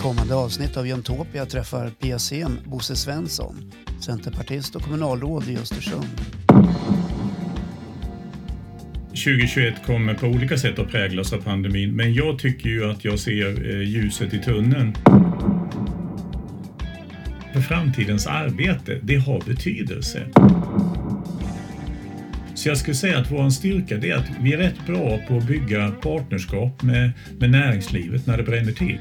kommande avsnitt av Jämtopia träffar PSM Bosse Svensson, centerpartist och kommunalråd i Östersund. 2021 kommer på olika sätt att präglas av pandemin, men jag tycker ju att jag ser eh, ljuset i tunneln. För framtidens arbete, det har betydelse. Så jag skulle säga att vår styrka är att vi är rätt bra på att bygga partnerskap med, med näringslivet när det bränner till.